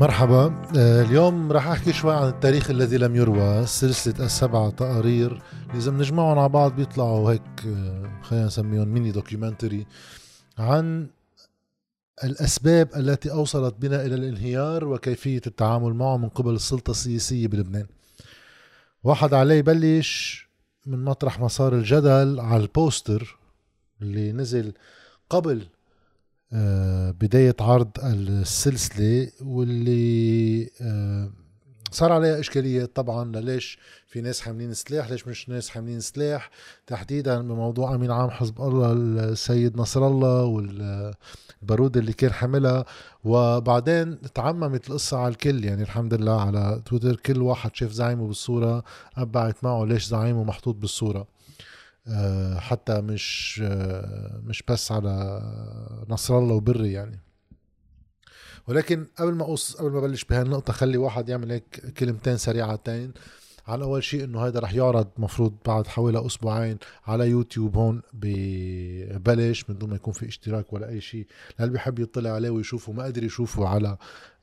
مرحبا. آه، اليوم راح أحكي شوي عن التاريخ الذي لم يروى سلسلة السبع تقارير. اذا بنجمعهم على بعض بيطلعوا هيك آه، خلينا نسميهم mini documentary عن الأسباب التي أوصلت بنا إلى الانهيار وكيفية التعامل معه من قبل السلطة السياسية بلبنان. واحد عليه يبلش من مطرح ما صار الجدل على ال poster اللي نزل قبل بداية عرض السلسلة واللي آه، صار عليها إشكالية طبعا ليش في ناس حاملين سلاح ليش مش ناس حاملين سلاح؟ تحديدا بموضوع أمين عام حزب الله السيد نصر الله والبارود اللي كان حاملها. وبعدين تعممت القصة على الكل يعني الحمد لله على تويتر كل واحد شاف زعيمه بالصورة أبعت معه ليش زعيمه محطوط بالصورة. آه، حتى مش آه، مش بس على نصر الله وبري يعني. ولكن قبل ما أقص قبل ما بلش بهالنقطة خلي واحد يعمل هيك كلمتين سريعتين على أول شيء إنه هذا رح يعرض مفروض بعد حوالي أسبوعين على يوتيوب هون ببلش من دون ما يكون في اشتراك ولا أي شيء. للي بيحب يطلع عليه ويشوفه ما قدر يشوفه على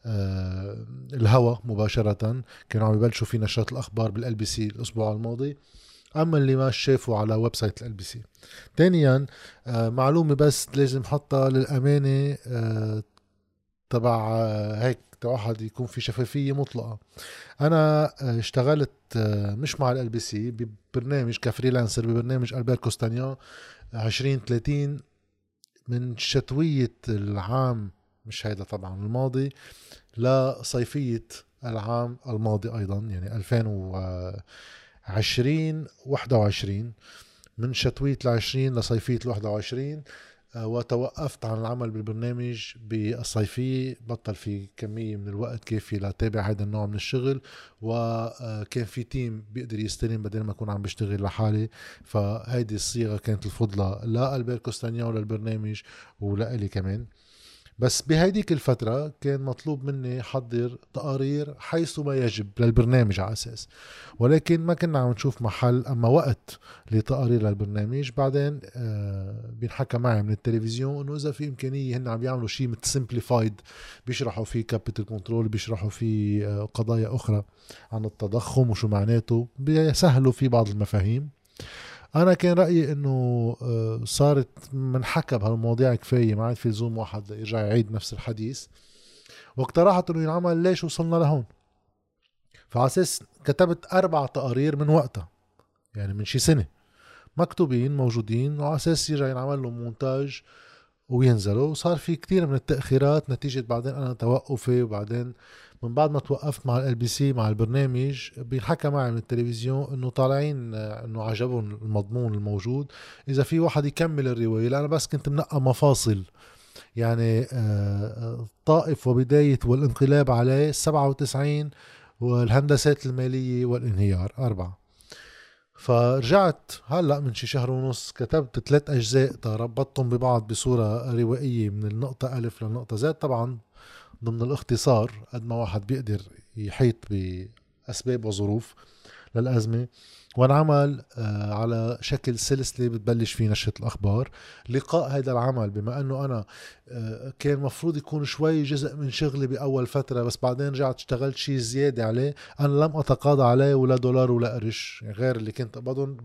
آه الهوا مباشرة. كانوا عم يبلشوا في نشرات الأخبار بال LBC الأسبوع الماضي. أما اللي ما شافوا على website ال LBC ثانيا آه، معلومة بس لازم حطها للأمانة آه، تبع آه، هيك واحد يكون في شفافية مطلقة. أنا اشتغلت مش مع ال LBC ببرنامج ك freelancer ببرنامج البير كوستانيا 2030 من شتوية العام مش هيدا طبعا الماضي لصيفية العام الماضي أيضا يعني 2000 و عشرين واحدة وعشرين من شتوية العشرين لصيفية الواحدة وعشرين آه، وتوقفت عن العمل بالبرنامج بالصيفية بطل في كمية من الوقت كافي لتابع هذا النوع من الشغل وكان آه، في تيم بيقدر يستلم بدل ما أكون عم بشتغل لحالي. فهيدي الصيغة كانت الفضلة لألبير كوستانيا وللبرنامج ولإلي كمان. بس بهيديك الفترة كان مطلوب مني حضر تقارير حيث ما يجب للبرنامج على أساس. ولكن ما كنا عم نشوف محل أما وقت لتقارير للبرنامج. بعدين آه بينحكى معي من التلفزيون إنه إذا في إمكانية هن عم يعملوا شيء مثل simplified بيشرحوا فيه capital control بيشرحوا فيه آه قضايا أخرى عن التضخم وشو معناته بيسهلوا فيه بعض المفاهيم. أنا كان رأيي إنه آه، صارت منحكى بهالمواضيع كفاية ما عاد في لزوم واحد يرجع يعيد نفس الحديث. واقترحت إنه ينعمل ليش وصلنا لهون. فعلى أساس كتبت أربع تقارير من وقتها يعني من شي سنة. مكتوبين موجودين وعلى أساس يرجع ينعمل لهم مونتاج وينزلوا وصار في كتير من التأخيرات نتيجة بعدين أنا توقفي وبعدين من بعد ما توقفت مع ال LBC مع البرنامج بينحكى معي من التلفزيون إنه طالعين إنه عجبهم المضمون الموجود. إذا في واحد يكمل الرواية لأنا بس كنت منقى مفاصل. يعني الطائف آه، وبداية والانقلاب عليه 97 والهندسات المالية والانهيار أربعة. فرجعت هلأ من شي شهر ونص كتبت ثلاث أجزاء ربطتهم ببعض بصورة روائية من النقطة ألف للنقطه زد. طبعا ضمن الاختصار قد ما واحد بيقدر يحيط بأسباب وظروف للأزمة. وانعمل آه، على شكل سلسلة بتبلش فيه نشرة الأخبار. لقاء هذا العمل بما أنه أنا آه، كان مفروض يكون شوي جزء من شغلي بأول فترة بس بعدين رجعت اشتغلت شيء زيادة عليه. أنا لم أتقاضى عليه ولا دولار ولا قرش غير اللي كنت أقبضهم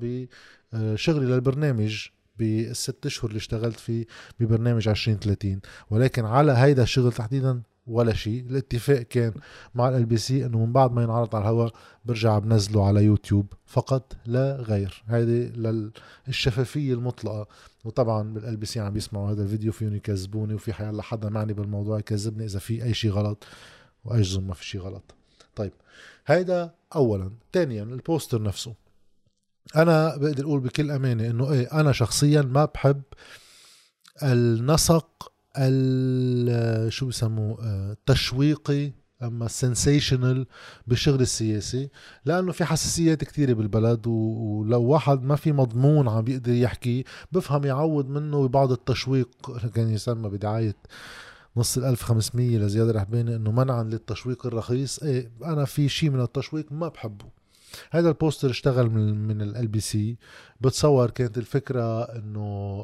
بشغلي للبرنامج بالست أشهر اللي اشتغلت فيه ببرنامج 2030 ولكن على هيدا الشغل تحديدا ولا شيء. الاتفاق كان مع ال LBC إنه من بعد ما ينعرض على الهواء برجع بنزله على يوتيوب فقط لا غير. هذه للشفافيه المطلقة. وطبعا بال LBC عم بيسمعوا هذا الفيديو فيهم يكذبوني وفي حيلا حدا معني بالموضوع يكذبني إذا في أي شيء غلط واجزم ما في شيء غلط. طيب هيدا اولا. ثانيا ال poster نفسه. أنا بقدر أقول بكل أمانة إنه إيه أنا شخصيا ما بحب النسق شو بسموه آه، تشويقي أما sensational بالشغل السياسي لأنه في حساسيات كثيره بالبلد ولو واحد ما في مضمون عم بيقدر يحكي بفهم يعوض منه ببعض التشويق كان يسمى بدعاية نص ال 1500 لزياد رحباني إنه منعا للتشويق الرخيص. إيه أنا في شيء من التشويق ما بحبه. هذا ال poster اشتغل من من ال LBC بتصور كانت الفكرة إنه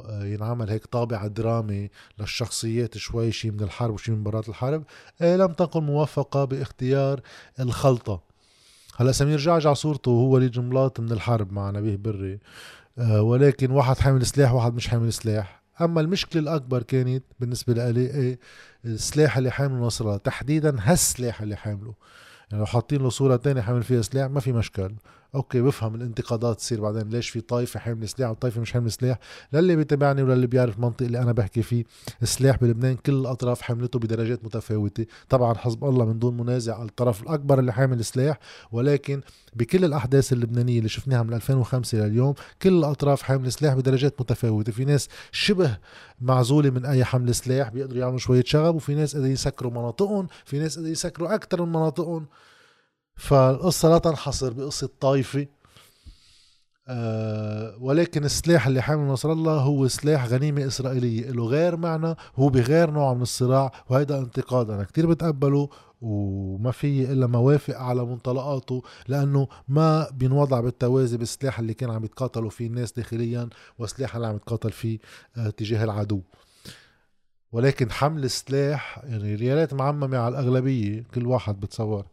آه، ينعمل هيك طابع درامي للشخصيات شوي شي من الحرب وشي من برات الحرب. إيه لم تكن موفقة باختيار الخلطة. هلا سمير جعجع صورته هو وليد جملاط من الحرب مع نبيه بري. آه، ولكن واحد حامل سلاح واحد مش حامل سلاح. أما المشكلة الأكبر كانت بالنسبة لي السلاح اللي حامله نصر الله تحديدا هالسلاح اللي حامله. يعني لو حاطين له صورة تانية حامل فيها سلاح ما في مشكل. أوكي بفهم الانتقادات تصير بعدين. ليش في طائفه حامله سلاح وطائفه مش حامله سلاح للي بيتابعني وللي بيعرف المنطق اللي أنا بحكي فيه. السلاح بلبنان كل الأطراف حملته بدرجات متفاوتة. طبعا حزب الله من دون منازع الطرف الأكبر اللي حامل سلاح ولكن بكل الأحداث اللبنانية اللي شفناها من 2005 لليوم كل الأطراف حامله سلاح بدرجات متفاوتة. في ناس شبه معزولة من أي حمل سلاح بيقدروا يعملوا شوية شغب وفي ناس قادرين يسكروا مناطقهم في ناس قادرين يسكروا أكثر من مناطقهم. فالقصة لا تنحصر بقصة طائفة أه ولكن السلاح اللي حامل نصر الله هو سلاح غنيمة إسرائيلية. له غير معنى هو بغير نوع من الصراع وهيدا انتقاد أنا كتير بتقبله وما في إلا ما وافق على منطلقاته لأنه ما بينوضع بالتوازي بالسلاح اللي كان عم يتقاتلوا فيه الناس داخليا والسلاح اللي عم يتقاتل فيه أه تجاه العدو. ولكن حمل السلاح يعني ريالات معممة على الأغلبية كل واحد بتصور.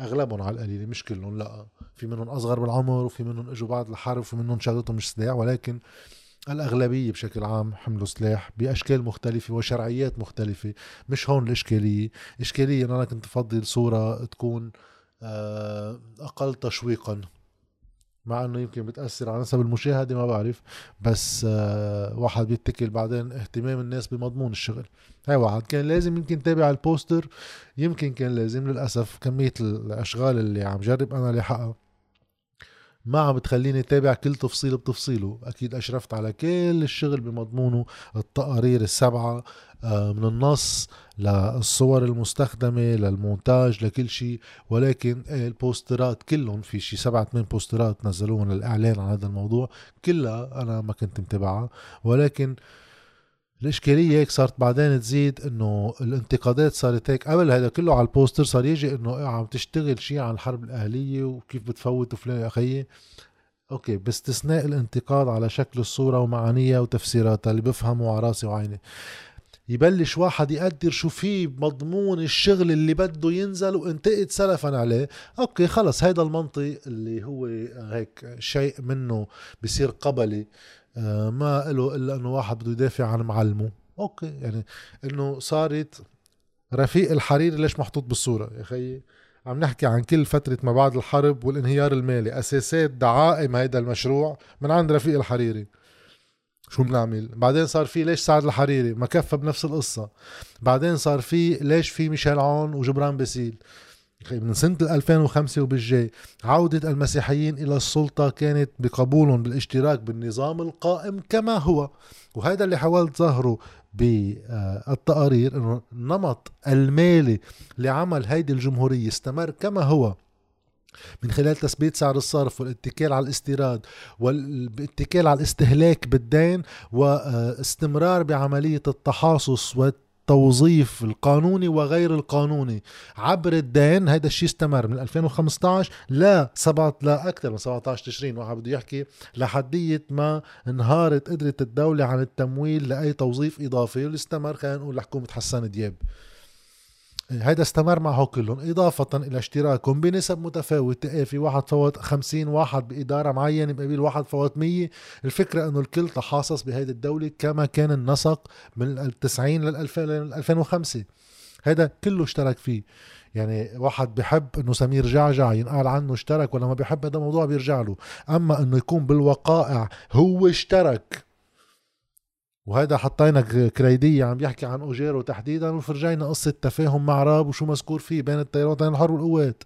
أغلبهم على القليله مش كلهم لا. في منهم أصغر بالعمر وفي منهم إجوا بعد الحرب وفي منهم شغلتهم مش سلاح ولكن الأغلبية بشكل عام حملوا سلاح بأشكال مختلفة وشرعيات مختلفة. مش هون الإشكالية. إشكالية أنا كنت أفضل صورة تكون آه، أقل تشويقا. مع إنه يمكن بتأثر على نسب المشاهدة ما بعرف. بس آه واحد بيتكل بعدين اهتمام الناس بمضمون الشغل. هاي واحد. كان لازم يمكن تابع البوستر. يمكن كان لازم للأسف كمية الأشغال اللي عم جرب أنا لاحقها ما عم بتخليني اتابع كل تفصيل بتفصيله. أكيد أشرفت على كل الشغل بمضمونه. التقارير السبعة. من النص للصور المستخدمة للمونتاج لكل شيء. ولكن البوسترات كلهم في شيء سبعة ثمان بوسترات نزلوهم للإعلان عن هذا الموضوع. كلها أنا ما كنت متابعها. ولكن الإشكالية هيك صارت بعدين تزيد إنه الانتقادات صارت هيك. قبل هذا كله على ال poster صار يجي إنه عم تشتغل شيء عن الحرب الأهلية وكيف بتفوت فلان يا أخيي okay باستثناء الانتقاد على شكل الصورة ومعانيها وتفسيراتها اللي بفهمه على راسي وعيني. يبلش واحد يقدر شو في مضمون الشغل اللي بده ينزل وانتقد سلفا عليه. okay خلص هيدا المنطق اللي هو هيك شيء منه بصير قبلي. آه، ما له إلا إنه واحد بده يدافع عن معلمه. okay يعني إنه صارت رفيق الحريري ليش محطوط بالصورة؟ يا خيي عم نحكي عن كل فترة ما بعد الحرب والانهيار المالي. أساسات دعائم هيدا المشروع من عند رفيق الحريري. شو بنعمل؟ بعدين صار في ليش سعد الحريري؟ ما كفى بنفس القصة. بعدين صار في ليش في ميشيل عون وجبران باسيل؟ من سنة 2005 وبالجاي عودة المسيحيين إلى السلطة كانت بقبولهم بالاشتراك بالنظام القائم كما هو. وهذا اللي حاولت ظهره بالتقارير إنه النمط المالي لعمل هيدي الجمهورية استمر كما هو. من خلال تثبيت سعر الصرف والاتكال على الاستيراد والاتكال على الاستهلاك بالدين واستمرار بعملية التحاصص التوظيف القانوني وغير القانوني عبر الدين هذا الشيء استمر من 2015 لا سبعة لا أكثر من 17 تشرين. واحد بده يحكي لحدية ما انهارت قدرة الدولة عن التمويل لأي توظيف إضافي واللي استمر خلينا نقول لحكومة حسان دياب. هذا استمر معه كلهم إضافة إلى اشتراكهم بنسب متفاوتة إيه في واحد فوت 50 واحد بإدارة معينة بقبيل واحد فوت 100 الفكرة أنه الكل تحاصص بهيدي الدولة كما كان النسق من التسعين لل 2005 هذا كله اشترك فيه. يعني واحد بحب إنه سمير جعجع ينقال عنه اشترك ولا ما بحب هذا الموضوع بيرجع له. أما إنه يكون بالوقائع هو اشترك. وهذا حطينا كريدية عم بيحكي عن أوجيرو تحديدا وفرجينا قصة تفاهم مع راب وشو مذكور فيه بين التيارات بين الحرب والقوات.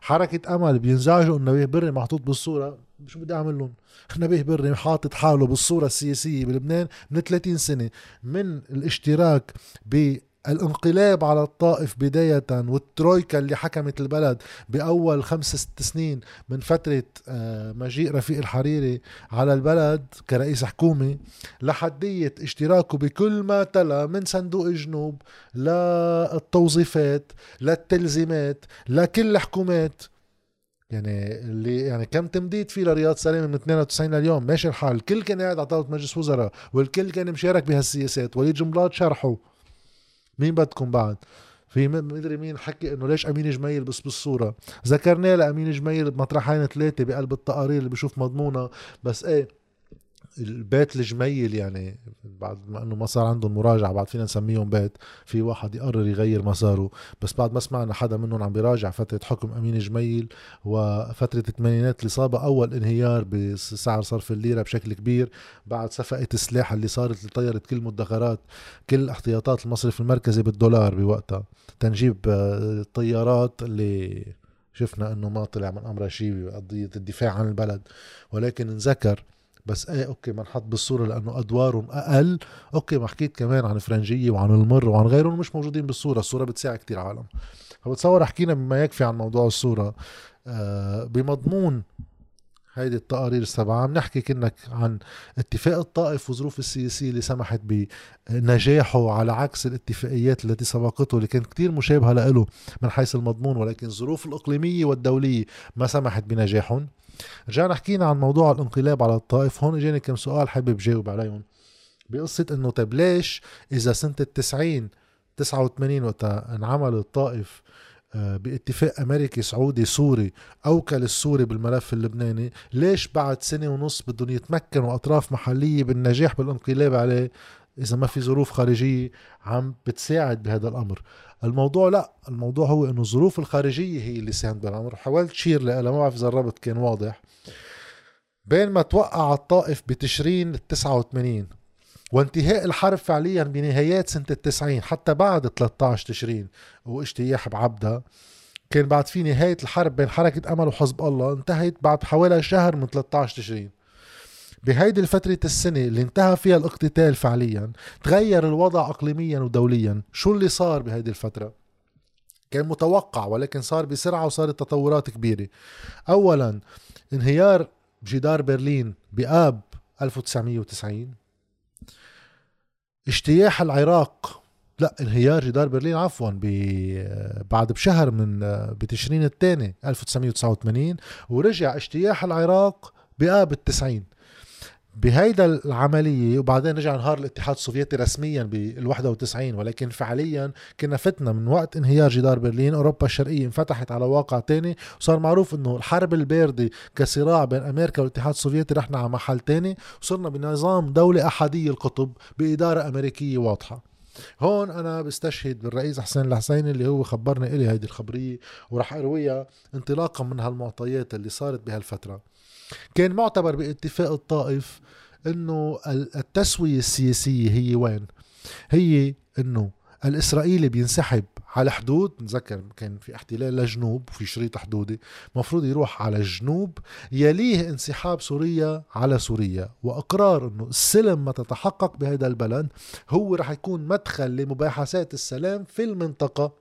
حركة أمل بينزعجوا إنه بري محطوط بالصورة. شو بدي أعمل لهم؟ نبيه بري حاطط حاله بالصورة السياسية بلبنان من 30 سنة. من الاشتراك ب الانقلاب على الطائف بداية والترويكا اللي حكمت البلد بأول خمس ست سنين من فترة آه، مجيء رفيق الحريري على البلد كرئيس حكومة لحدية اشتراكه بكل ما تلا من صندوق الجنوب للتوظيفات للتلزيمات لكل الحكومات. يعني اللي يعني كم تمديد في لرياض سلامه من 92 لليوم؟ ماشي الحال. الكل كان قاعد على طاولة مجلس وزراء والكل كان مشارك بهالسياسات وليد جملات شرحه. مين بدكم بعد؟ في مدري مين حكي إنه ليش أمين جميل بس بالصورة. ذكرناه لأمين جميل بمطرحين ثلاثة بقلب التقارير اللي بشوف مضمونه بس إيه البيت الجميل يعني بعد ما إنه ما صار عندهم مراجعة بعد فينا نسميهم بيت في واحد يقرر يغير مساره. بس بعد ما سمعنا حدا منهم عم بيراجع فترة حكم أمين جميل وفترة الثمانينات اللي صابها أول انهيار بسعر صرف الليرة بشكل كبير بعد صفقه السلاح اللي صارت اللي طيرت كل مدخرات كل احتياطات المصرف المركزي بالدولار بوقتها. تنجيب الطيارات اللي شفنا إنه ما طلع من أمرها شيء بقضيه الدفاع عن البلد. ولكن انذكر بس إيه أوكي ما نحط بالصورة لأنه أدوارهم أقل. أوكي ما حكيت كمان عن فرنجيه وعن المر وعن غيرهم مش موجودين بالصورة. الصورة بتساعد كتير عالم. فبتصور حكينا بما يكفي عن موضوع الصورة. آه بمضمون هيدي التقارير السبعة. عم نحكي كنك عن اتفاق الطائف وظروف السياسية اللي سمحت بنجاحه على عكس الاتفاقيات التي سبقته اللي كانت كتير مشابهة له من حيث المضمون ولكن الظروف الإقليمية والدولية ما سمحت بنجاحهم. رجعنا حكينا عن موضوع الانقلاب على الطائف. هون إجاني كم سؤال حابب جاوب عليهم. بقصة إنه طيب ليش إذا سنة التسعين تسعة وثمانين وقتها انعمل الطائف باتفاق أمريكي سعودي سوري أوكل السوري بالملف اللبناني. ليش بعد سنة ونص بدهم يتمكنوا اطراف محلية بالنجاح بالانقلاب عليه؟ إذا ما في ظروف خارجية عم بتساعد بهذا الأمر. الموضوع لا الموضوع هو إنه الظروف الخارجية هي اللي ساهمت بالأمر. حاولت أشير لها ما بعرف إذا الربط كان واضح. بين ما توقع الطائف بتشرين ال 89 وانتهاء الحرب فعليا بنهايات سنة التسعين حتى بعد 13 تشرين واجتياح بعبدة. كان بعد في نهاية الحرب بين حركة أمل وحزب الله انتهت بعد حوالي شهر من 13 تشرين. بهيدي الفترة السنة اللي انتهى فيها الاقتتال فعليا تغير الوضع اقليميا ودوليا. شو اللي صار بهيدي الفترة؟ كان متوقع ولكن صار بسرعة وصارت تطورات كبيرة. اولا انهيار جدار برلين بآب 1990 اجتياح العراق. لا انهيار جدار برلين عفوا بعد بشهر من بتشرين الثاني 1989 ورجع اجتياح العراق بآب التسعين. بهيدا العملية وبعدين رجع انهار الاتحاد السوفيتي رسميا بال 91 ولكن فعليا كنا فتنا من وقت انهيار جدار برلين أوروبا الشرقية انفتحت على واقع تاني وصار معروف إنه الحرب الباردة كصراع بين أمريكا والاتحاد السوفيتي رحنا على محل تاني وصرنا بنظام دولة أحادية القطب بإدارة أمريكية واضحة. هون أنا بستشهد بالرئيس حسين الحسيني اللي هو خبرني إلي هيدي الخبرية وراح أرويها انطلاقا من هالمعطيات اللي صارت بهالفترة. كان معتبر باتفاق الطائف إنه التسوية السياسية هي وين؟ هي إنه الإسرائيلي بينسحب على حدود نذكر كان في احتلال لجنوب وفي شريط حدودي مفروض يروح على الجنوب يليه انسحاب سوريا على سوريا وإقرار إنه السلم ما تتحقق بهذا البلد هو رح يكون مدخل لمباحثات السلام في المنطقة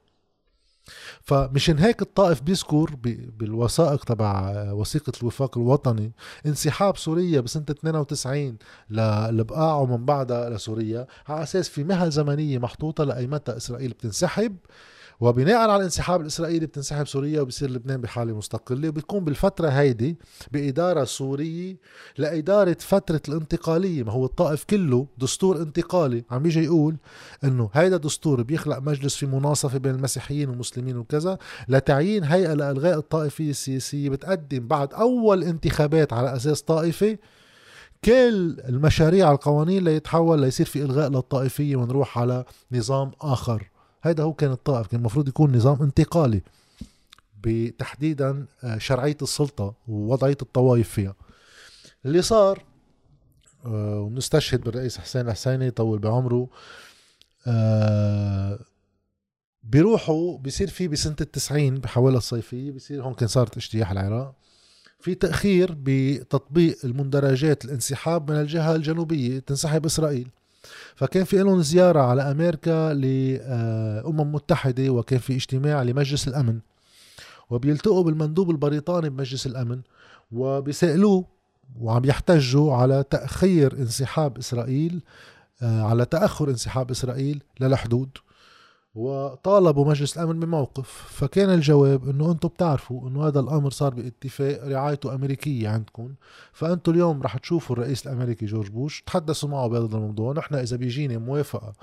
فمشان هيك الطائف بيذكر بالوثائق تبع وثيقة الوفاق الوطني انسحاب سوريا بسنة 92 للبقاع ومن بعدها لسوريا على أساس في مهل زمنية محطوطة لأي متى إسرائيل بتنسحب وبناء على الانسحاب الإسرائيلي بتنسحب سوريا وبصير لبنان بحالة مستقلة وبتكون بالفترة هيدي بإدارة سورية لإدارة فترة الانتقالية. ما هو الطائف كله دستور انتقالي. عم يجي يقول إنه هيدا دستور بيخلق مجلس في مناصفة بين المسيحيين والمسلمين وكذا لتعيين هيئة لإلغاء الطائفية السياسية. بتقدم بعد أول انتخابات على أساس طائفي كل المشاريع القوانين ليتحول ليصير في إلغاء للطائفية ونروح على نظام آخر. هذا هو كان الطائف كان المفروض يكون نظام انتقالي بتحديدا آه، شرعية السلطة ووضعية الطوائف فيها. اللي صار آه، ونستشهد بالرئيس حسين الحسيني يطول بعمره آه، بيروحوا بيصير في بسنة التسعين بحوالي الصيفية بيصير هون كان صارت اجتياح العراق في تأخير بتطبيق المندرجات الانسحاب من الجهة الجنوبية تنسحب إسرائيل. فكان في لهم زيارة على أمريكا لأمم متحدة وكان في اجتماع لمجلس الأمن. وبيلتقوا بالمندوب البريطاني بمجلس الأمن وبيسألوه وعم يحتجوا على تأخير انسحاب إسرائيل آه، على تأخر انسحاب إسرائيل للحدود. وطالبوا مجلس الأمن بموقف فكان الجواب إنه أنتم بتعرفوا إنه هذا الأمر صار باتفاق رعايته أمريكية عندكم فأنتم اليوم رح تشوفوا الرئيس الأمريكي جورج بوش تحدثوا معه بهذا الموضوع نحن إذا بيجينا موافقة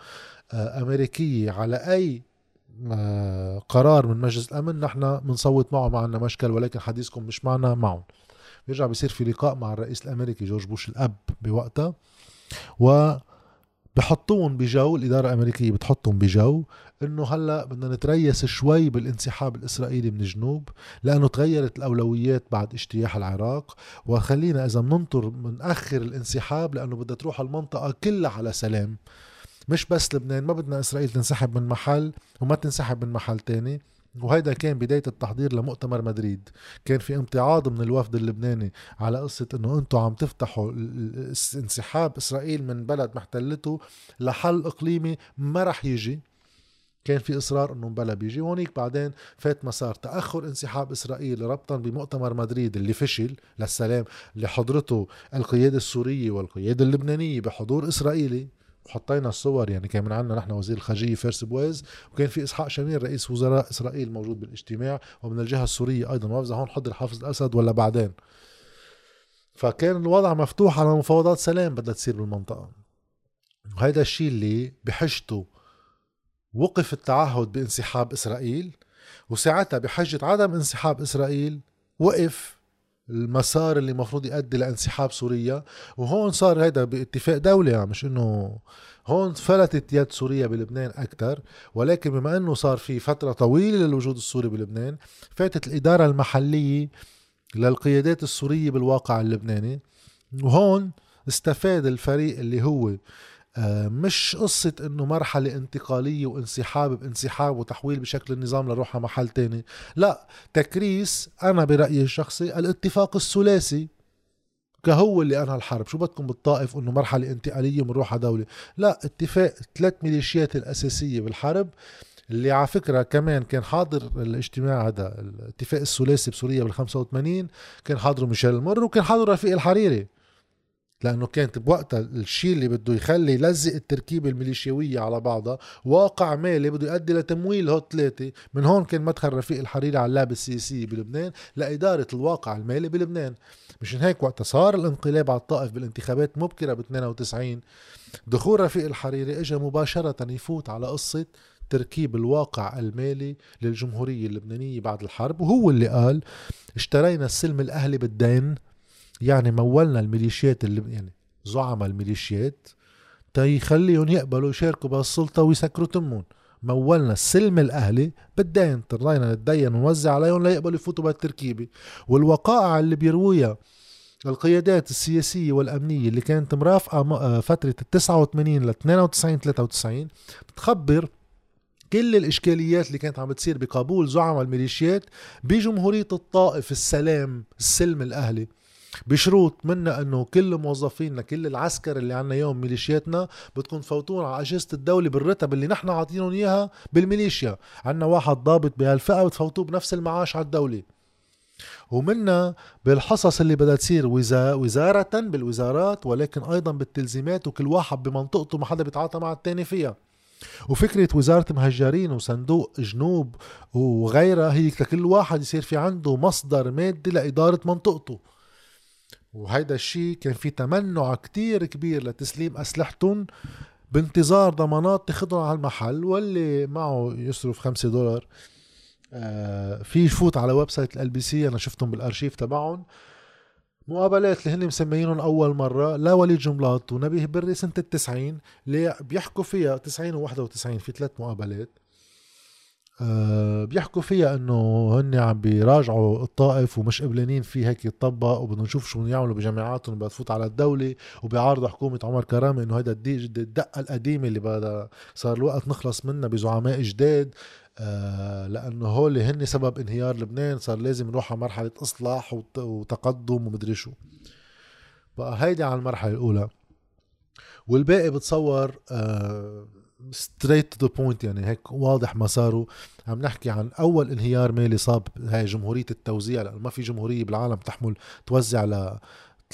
آه، أمريكية على أي آه، قرار من مجلس الأمن نحن بنصوت معه ما عندنا مشكل ولكن حديثكم مش معنا معهم. بيرجع بيصير في لقاء مع الرئيس الأمريكي جورج بوش الأب بوقتها و بحطوهم بجو الإدارة الأمريكية بتحطهم بجو إنه هلأ بدنا نتريث شوي بالانسحاب الإسرائيلي من الجنوب لأنه تغيرت الأولويات بعد اجتياح العراق. وخلينا إذا بننطر بنأخر الانسحاب لأنه بدها تروح المنطقة كلها على سلام. مش بس لبنان ما بدنا إسرائيل تنسحب من محل وما تنسحب من محل تاني. وهيدا كان بداية التحضير لمؤتمر مدريد. كان في امتعاض من الوفد اللبناني على قصة إنه أنتم عم تفتحوا انسحاب إسرائيل من بلد محتلته لحل إقليمي ما رح يجي. كان في إصرار إنه بلا بيجي. وهونيك بعدين فات مسار تأخر انسحاب إسرائيل ربطا بمؤتمر مدريد اللي فشل. للسلام اللي حضرته القيادة السورية والقيادة اللبنانية بحضور إسرائيلي. وحطينا الصور يعني كان من عندنا نحن وزير الخارجية فارس بويز وكان في إسحاق شمير رئيس وزراء إسرائيل موجود بالاجتماع ومن الجهة السورية أيضا. ما هون حضر حافظ الأسد ولا بعدين. فكان الوضع مفتوح على مفاوضات سلام بدها تصير بالمنطقة. وهيدا الشيء اللي بحجته وقف التعهد بانسحاب إسرائيل وساعتها بحجة عدم انسحاب إسرائيل وقف المسار اللي المفروض يؤدي لانسحاب سوريا وهون صار هذا باتفاق دولي يعني مش إنه هون فلتت يد سوريا بلبنان أكثر ولكن بما إنه صار في فترة طويلة للوجود السوري بلبنان فاتت الإدارة المحلية للقيادات السورية بالواقع اللبناني. وهون استفاد الفريق اللي هو مش قصة إنه مرحلة انتقالية وانسحاب بانسحاب وتحويل بشكل النظام لروح على محل تاني. لا تكريس أنا برأيي الشخصي الاتفاق الثلاثي كهو اللي انهى الحرب. شو بدكم بالطائف إنه مرحلة انتقالية بنروح على دولة؟ لا اتفاق ثلاث ميليشيات الأساسية بالحرب اللي على فكرة كمان كان حاضر الاجتماع هذا الاتفاق الثلاثي بسوريا بال 85 كان حاضره ميشيل المر وكان حاضره رفيق الحريري. لأنه كانت بوقتها الشيء اللي بده يخلي يلزق التركيبة الميليشياويه على بعضها واقع مالي بده يؤدي لتمويل هو ثلاثة. من هون كان مدخل رفيق الحريري على اللعبة السياسيه بلبنان لإدارة الواقع المالي بلبنان. مشان هيك وقت صار الانقلاب على الطائف بالانتخابات مبكرة ب 92 دخول رفيق الحريري اجى مباشرة يفوت على قصة تركيب الواقع المالي للجمهورية اللبنانية بعد الحرب وهو اللي قال اشترينا السلم الأهلي بالدين يعني مولنا الميليشيات اللي يعني زعماء الميليشيات تيخليهم يقبلوا يشاركوا بالسلطة ويسكروا تمون. مولنا السلم الأهلي بالدين اضطرينا نتدين ونوزع عليهم ليقبلوا يفوتوا بالتركيبه والوقائع اللي بيرويها القيادات السياسية والأمنية اللي كانت مرافقة آه، فترة ال 89 ل 92 93 بتخبر كل الإشكاليات اللي كانت عم بتصير بقبول زعماء الميليشيات بجمهورية الطائف السلام السلم الأهلي. بشروط منا إنه كل موظفينا كل العسكر اللي عنا يوم ميليشياتنا بدكم تفوتون على أجهزة الدولة بالرتب اللي نحن عاطينهم إياها بالميليشيا. عنا واحد ضابط بهالفئة بتفوتوه بنفس المعاش على الدولة. ومنا بالحصص اللي بدها تصير وزارة بالوزارات ولكن أيضا بالتلزيمات وكل واحد بمنطقته ما حدا بيتعاطى مع التاني فيها. وفكرة وزارة مهجرين وصندوق جنوب وغيرها هي لكل واحد يصير في عنده مصدر مادي لإدارة منطقته. وهيدا الشيء كان في تمنع كتير كبير لتسليم أسلحتهم بانتظار ضمانات تاخدهم على المحل واللي معه يصرف خمسة دولار. آه في يفوت على website ال LBC أنا شفتهم بالأرشيف تبعهم. مقابلات اللي هن مسميينهم أول مرة لوليد جنبلاط ونبيه بري سنة التسعين اللي بيحكوا فيها 90 و91 في ثلاث مقابلات. بيحكوا فيها إنه هن عم بيراجعوا الطائف ومش قبلانين فيه هيك يتطبق وبدهم نشوف شو يعملوا بجامعاتهم بدها تفوت على الدولة وبيعارضوا حكومة عمر كرامة إنه هيدا الدقة القديمة اللي بدها صار الوقت نخلص منها بزعماء جداد. آه لأنه هول هن سبب انهيار لبنان صار لازم نروح على مرحلة إصلاح وتقدم ومدري شو. بقى هيدي على المرحلة الأولى. والباقي بتصور آه straight to the point يعني هيك واضح مساره. عم نحكي عن أول انهيار مالي صاب هاي جمهورية التوزيع لأنه ما في جمهورية بالعالم تحمل توزع ل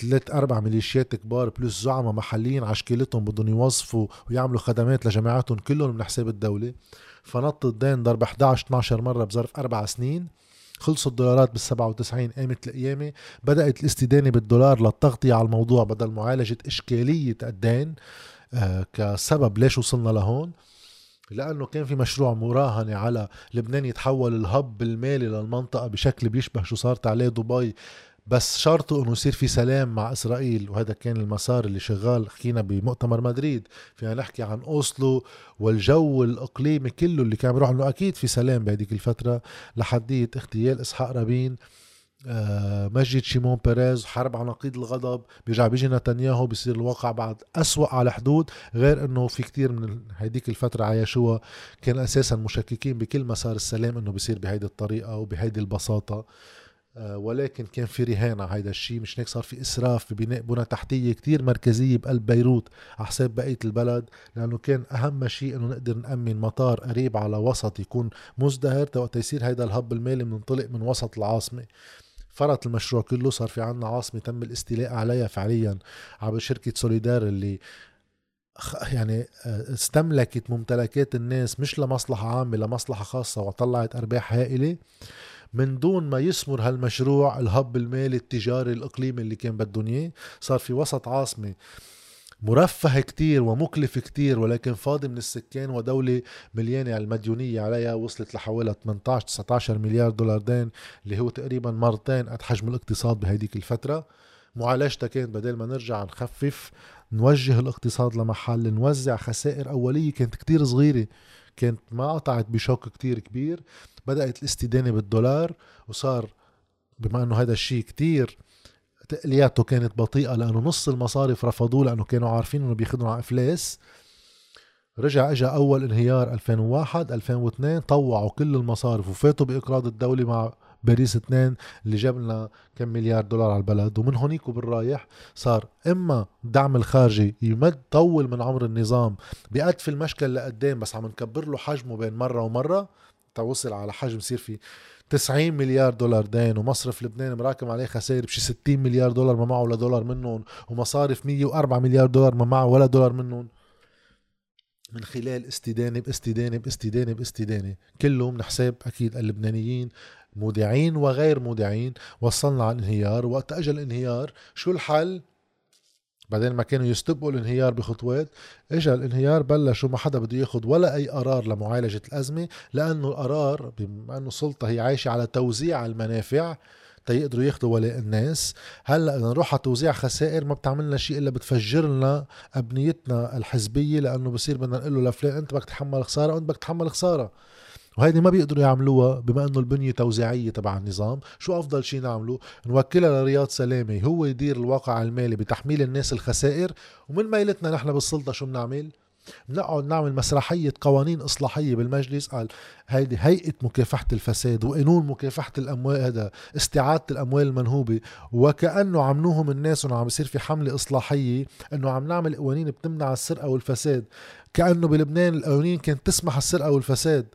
ثلاث أربع ميليشيات كبار plus زعماء محليين عشكيلتهم بدهم يوظفوا ويعملوا خدمات لجماعاتهم كلهم من حساب الدولة. فنط الدين ضرب 11 12 مرة بظرف أربع سنين. خلصوا الدولارات بال 97 قامت القيامه بدأت الاستدانة بالدولار للتغطية على الموضوع بدل معالجة إشكالية الدين. كسبب ليش وصلنا لهون؟ لأنه كان في مشروع مراهنة على لبنان يتحول الهب المالي للمنطقة بشكل بيشبه شو صارت عليه دبي بس شرطه إنه يصير في سلام مع إسرائيل وهذا كان المسار اللي شغال حكينا بمؤتمر مدريد. فينا نحكي عن أوسلو والجو الإقليمي كله اللي كان بيروح انه أكيد في سلام بهذيك الفترة. لحديه اغتيال إسحاق رابين آه، مسجد شيمون بيريز حرب على نقيض الغضب بيرجع بيجي نتنياهو بيصير الواقع بعد أسوأ على حدود غير إنه في كتير من هيديك الفترة عايشوها كان أساسا مشككين بكل مسار السلام إنه بيصير بهيدي الطريقة وبهيدي البساطة. آه، ولكن كان في رهان على هيدا الشيء مش هيك صار في إسراف ببناء بنى تحتية كتير مركزية بقلب بيروت على حساب بقية البلد لأنه كان أهم شيء إنه نقدر نأمن مطار قريب على وسط يكون مزدهر وقت يصير هيدا الهب المالي منطلق من وسط العاصمة. فرط المشروع كله صار في عنا عاصمة تم الاستيلاء عليها فعليا عبر شركة سوليدار اللي يعني آه، استملكت ممتلكات الناس مش لمصلحة عامة لمصلحة خاصة وطلعت أرباح هائلة. من دون ما يثمر هالمشروع الهب المالي التجاري الإقليمي اللي كان بدهم إياه صار في وسط عاصمة مرفه كتير ومكلف كتير ولكن فاضي من السكان ودولة مليانة على المديونية عليها وصلت لحوالي 18 19 مليار دولار دين اللي هو تقريبا مرتين قد حجم الاقتصاد بهديك الفترة. معالجتها كانت بدل ما نرجع نخفف نوجه الاقتصاد لمحل نوزع خسائر أولية كانت كتير صغيرة كانت ما قطعت بشوك كتير كبير. بدأت الاستدانة بالدولار وصار بما إنه هذا الشيء كتير تقلياته كانت بطيئة لأنه نص المصارف رفضوه لأنه كانوا عارفين أنه بيخدموا على إفلاس. رجع اجى أول انهيار 2001 2002 طوعوا كل المصارف وفاتوا بإقراض الدولة مع باريس 2 اللي جاب لنا كم مليار دولار على البلد. ومن هونيك وبالرايح صار إما الدعم الخارجي يمد طول من عمر النظام بقد في المشكل لقدام بس عم نكبر له حجمه بين مرة ومرة. توصل على حجم يصير في 90 مليار دولار دين ومصرف لبنان مراكم عليه خسائر بشي 60 مليار دولار ما معه ولا دولار منهم ومصارف 104 مليار دولار ما معه ولا دولار منهم. من خلال استدانة بإستدانة بإستدانة بإستدانة كله من حساب أكيد اللبنانيين مودعين وغير مودعين وصلنا على الانهيار وقت أجل الانهيار شو الحل؟ بعدين ما كانوا يستبقوا الانهيار بخطوات اجى الانهيار بلشوا ما حدا بده ياخذ ولا أي قرار لمعالجة الأزمة لأنه القرار بما أنه السلطة هي عايشة على توزيع المنافع تيقدروا ياخذوا ولاء الناس. هلأ إذا نروح على توزيع خسائر ما بتعمل لنا شيء إلا بتفجر لنا أبنيتنا الحزبية لأنه بصير بدنا نقول له لفلان أنت بدك تتحمل خسارة وأنت بدك تتحمل خسارة. وهيدي ما بيقدروا يعملوها بما إنه البنية توزيعية تبع النظام. شو أفضل شيء نعمله؟ نوكلها لرياض سلامة هو يدير الواقع المالي بتحميل الناس الخسائر. ومن ميلتنا نحن بالسلطة شو بنعمل؟ بنقعد نعمل مسرحية قوانين إصلاحية بالمجلس. قال هيدي هيئة مكافحة الفساد وقانون مكافحة الأموال هذا استعادة الأموال المنهوبة. وكأنه عملوهم الناس إنه عم يصير في حملة إصلاحية إنه عم نعمل قوانين بتمنع السرقة والفساد. كأنه بلبنان القوانين كانت تسمح السرقة والفساد.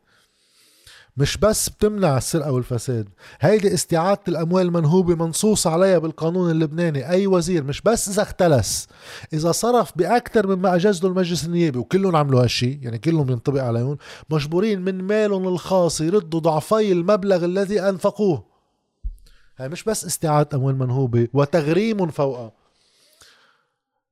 مش بس بتمنع السرقة والفساد. هيدي استعادة الأموال المنهوبة منصوص عليها بالقانون اللبناني. أي وزير مش بس إذا اختلس. إذا صرف بأكثر مما أجازه المجلس النيابي وكلهم عملوا هالشي يعني كلهم ينطبق عليهم مجبورين من مالهم الخاص يردوا ضعفي المبلغ الذي أنفقوه. هاي مش بس استعادة أموال منهوبة وتغريم فوقها.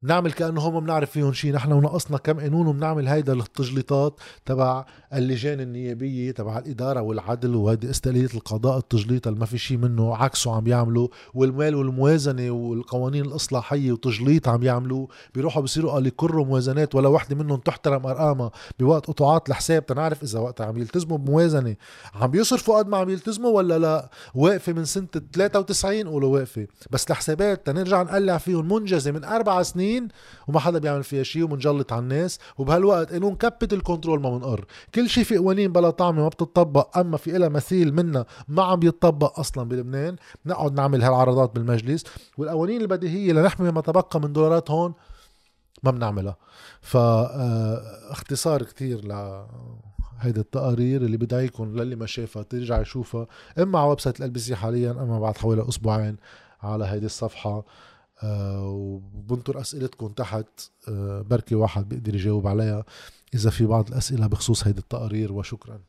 نعمل كأنه هم بنعرف فيهم شيء نحن ونقصنا كم قانون وبنعمل هيدا التجليطات تبع اللجان النيابية تبع الإدارة والعدل وهيدي استقلالية القضاء التجليط اللي ما في شيء منه عكسه عم يعملوا. والمال والموازنة والقوانين الإصلاحية وتجليط عم يعملوا. بيروحوا بيصيروا قال يكروا موازنات ولا وحدة منهم تحترم أرقامها بوقت قطعات الحساب تنعرف إذا وقتها عم يلتزموا بموازنة. عم بيصرفوا قد ما عم يلتزموا ولا لا؟ واقفة من سنة 93 قولوا واقفة. بس الحسابات تنرجع نقلع فيهم منجزة من أربع سنين سنين وما حدا بيعمل فيها شيء ومنجلط على الناس وبهالوقت قانون capital control ما منقر. كل شيء في قوانين بلا طعمة ما بتطبق أما في لها مثيل منا ما عم بيتطبق أصلا بلبنان نقعد نعمل هالعرضات بالمجلس. والقوانين البديهية لنحمي ما تبقى من دولارات هون ما بنعملها. فاختصار آه، كتير ل هيدي التقارير اللي بدعيكم للي ما شافها ترجع يشوفها إما على website حاليا إما بعد حوالي أسبوعين على هيدي الصفحة. وبنطر أسئلتكم تحت آه، بركي واحد بيقدر يجاوب عليها إذا في بعض الأسئلة بخصوص هيدي التقارير وشكرا